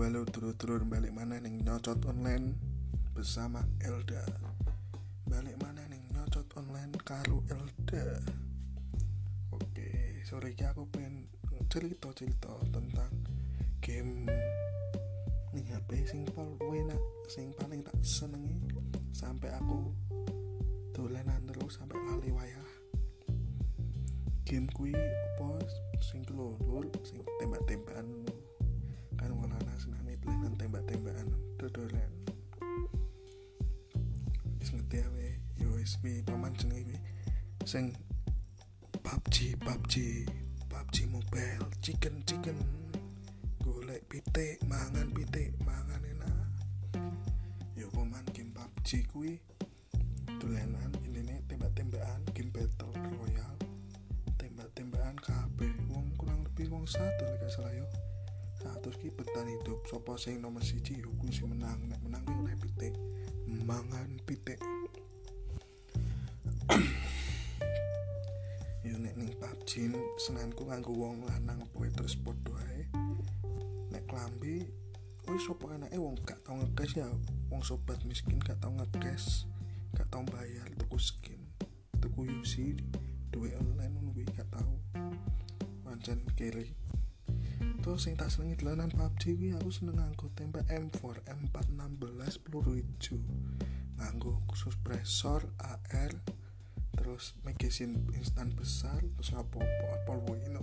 Halo turut-turut balik mana nih nyocot online bersama Elda. Balik mana nih nyocot online karo Elda. Oke sore ini aku pengen cerita-cerita tentang game nih HP sing paling enak sing paling tak senengi sampai aku dolanan terus sampai lali wayah. Game kui apa? Sing lur sing tembak-tembakan senane dolanan tembak-tembakan dodolan wis ngerti awe yo wis pi paman jenenge sing PUBG PUBG PUBG Mobile chicken chicken. Golek pitik mangan pitik mangan enak. Yo paman game PUBG kuwi? Dolanan ini tembak-tembakan game battle royale. Tembak-tembakan kabeh. Wong kurang lebih wong satu lek salah yo satu ki bertahan hidup. Sopo sing nomor siji? Yo kuwi menang. Nek menang ki oleh pitik. Mangan pitik. Yo nek ning PUBG senanku nganggo wong lanang apa terus padha ae. Nek klambi wis sopo enake? Wong gak tau ngekes ya. Wong sobat miskin gak tau ngekes gak tau bayar tuku skin tuku UC duwe online ngono kuwi gak tau. Pancen kiri terus sing tak senengi dolanan PUBG kuwi aku seneng nganggo tembak M4 M416 peluru ijo. Nganggo khusus presor AR terus magazine instan besar terus ngapopo apa ini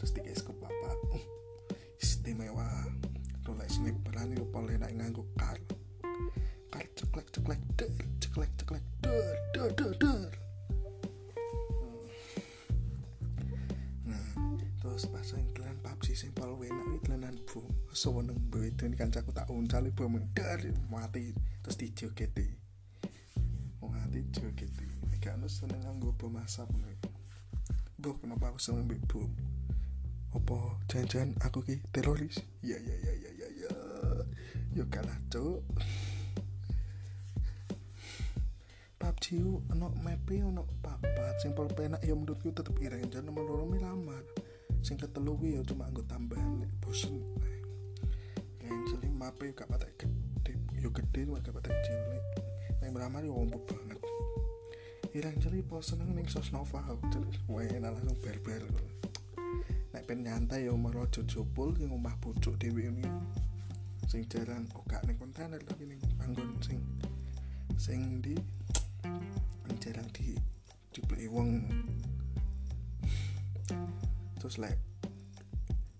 terus tiga scope apa istimewa. Rolek sniperan itu paling enak nganggo kar kar ceklek ceklek seweneng beda kan aku tak uncal bom der mati terus dijogeti. Mati jogeti gak ada seneng nganggo bom asap nih Bro, kenapa aku seneng mbek apa jangan-jangan aku ki teroris? Ya ya ya ya ya ya. Yo kalah cuk. PUBG u ono map ono papat. Sing penak ya menurutku tetep ireng. Jan nomor loro mi lamar sing ketelu ya cuma anggo tambahan nek bosen yang cilik map e gak patek gede yo gede cuma gak patek cilik. Yang melamar yo ompok banget. Ireng cilik po seneng ning sosnova aku cilik wae langsung ber-ber nek pen nyantai yo merojo jopul yang omah pucuk dhewe ini. Sing jalan oh gak ning kontainer tapi ning panggon sing sing di yang jarang di dibeli wong. Terus lek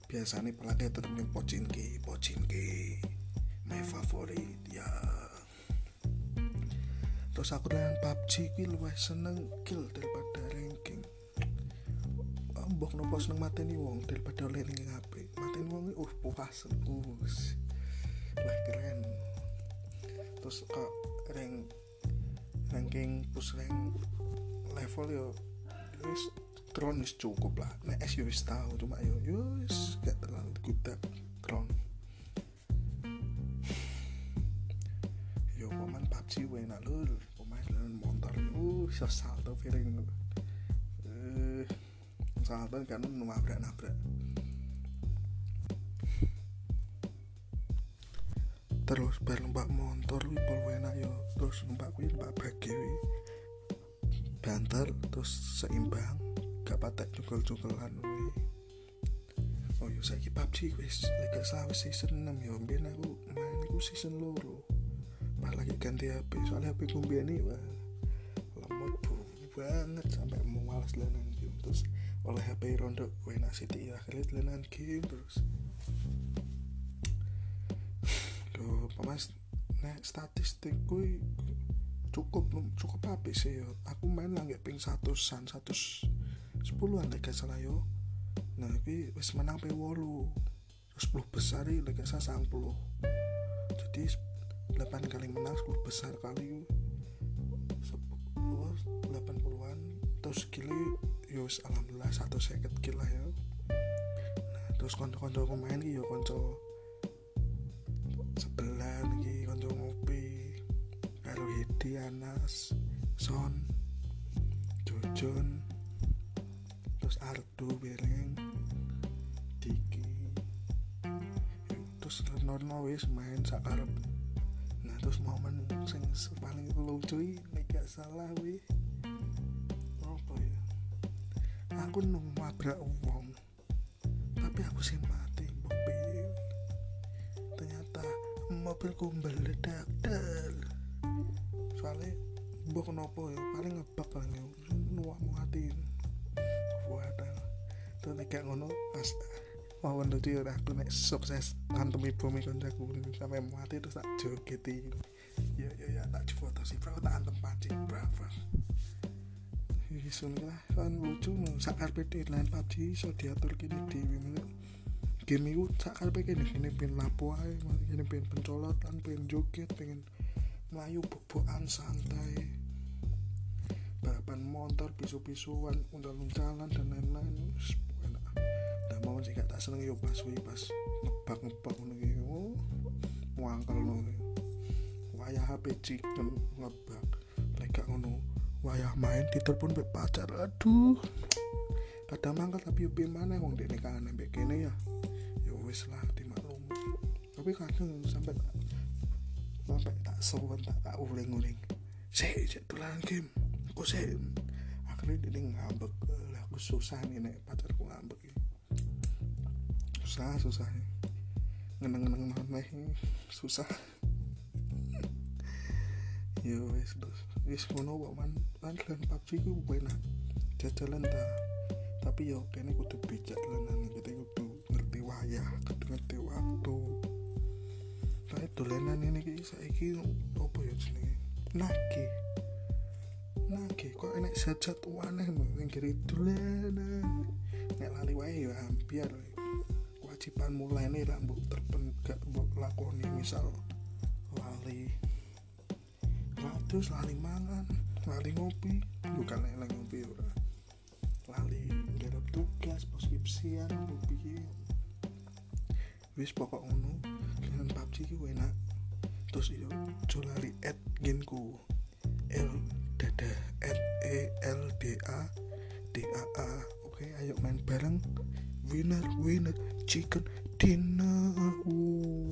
biasanya pelaknya tetep ning pocinki pocinki my favorit ya. Terus aku dengan PUBG ki luwih seneng kill daripada ranking. Mbok nopo seneng mateni wong daripada oleh ning HP mateni wong uh puas us lah keren. Terus kok rank ranking push rank level yo wis kron wis cukup lah. Nek S yo wis tau cuma yo yo gak terlalu gudak kron yo pemain PUBG enak lur. Pemain dalam motor uh iso salto feeling eh salto kan nabrak nabrak terus bar numpak motor kuwi pol enak yo. Terus numpak kuwi numpak bagi banter terus seimbang gak patek cukul-cukulan kuwi oh yo saiki lek gak salah wis season 6 yo mbiyen aku main iku season loro pas lagi ganti HP soalnya HP ku mbiyen wah lemot banget sampai mau malas lenan game terus oleh HP rondo enak sithik ya akhirnya lenan game terus Duh, mas nek statistik kuwi cukup cukup apa sih yo aku main lah ping satu san satu sepuluh an gak salah yo nah tapi wis menang pe wolu. Sepuluh besar ini lagi saya sang puluh jadi delapan kali menang sepuluh besar kali sepuluh delapan puluhan. Terus kili yo alhamdulillah satu seket ya. Nah terus konco-konco pemain yo konco sebelah lagi konco ngopi. Karo Hedi Anas Son Jojon Ardo Bereng Diki. Terus renono wis main sakarep. Nah terus momen sing paling lucu nek gak salah wih apa ya? Aku nung mabrak wong tapi aku sih mati mbok ternyata mobilku meledak dal soalnya mbok kenapa ya paling ngebak paling nuwak muatin wadah tuh nek ngono pas mawon lucu ya aku nek sukses ngantem ibu mi konjaku sampai mati terus tak jogeti. Ya ya ya tak foto sih bro. Tak antem pancing bravo iso lah kan lucu sakar PT lain PUBG iso diatur kini dewi menit game itu sakar PT kini kini pengen lapo aja kini pengen pencolotan pengen joget pengen melayu bobokan santai balapan motor pisu-pisuan undang-undangan dan lain-lain. Enak. Dan mau sih gak tak seneng yo pas wih pas ngebak ngebak ngono iki. Oh muangkel ngono wayah HP chicken ngebak. Lek gak ngono wayah main ditelepon be pacar. Aduh. Kada mangkel tapi yo mana wong dek nikahan mbek kene ya. Yo wis lah dimaklum tapi kadang sampai sampai tak sowan tak tak uling-uling sik sik dolan game aku sik akhirnya dia ngambek lah aku susah nih nek pacarku ngambek susah susah ngeneng-ngeneng maneh susah. Yo wis wis ngono kok man. Lan lan PUBG ku enak. Jajalan ta. Tapi yo kene kudu bijak lan kita kudu ngerti wayah kudu ngerti waktu. Kayak dolanan ini ki saiki apa ya jenenge? Nake nake kok enek sajat aneh ning kiri dolanan nek lali wae ya hampir. Kewajiban mulai nih lah mbok terpenggak mbok lakoni misal lali. Terus lali mangan lali ngopi. Bukan lali ngopi ora. Lali garap tugas poskripsian ngopi wis pokok ngono dengan PUBG ki enak. Terus aja lali add genku L dada at E L D A D A A oke ayo main bareng winner winner chicken dinner uh.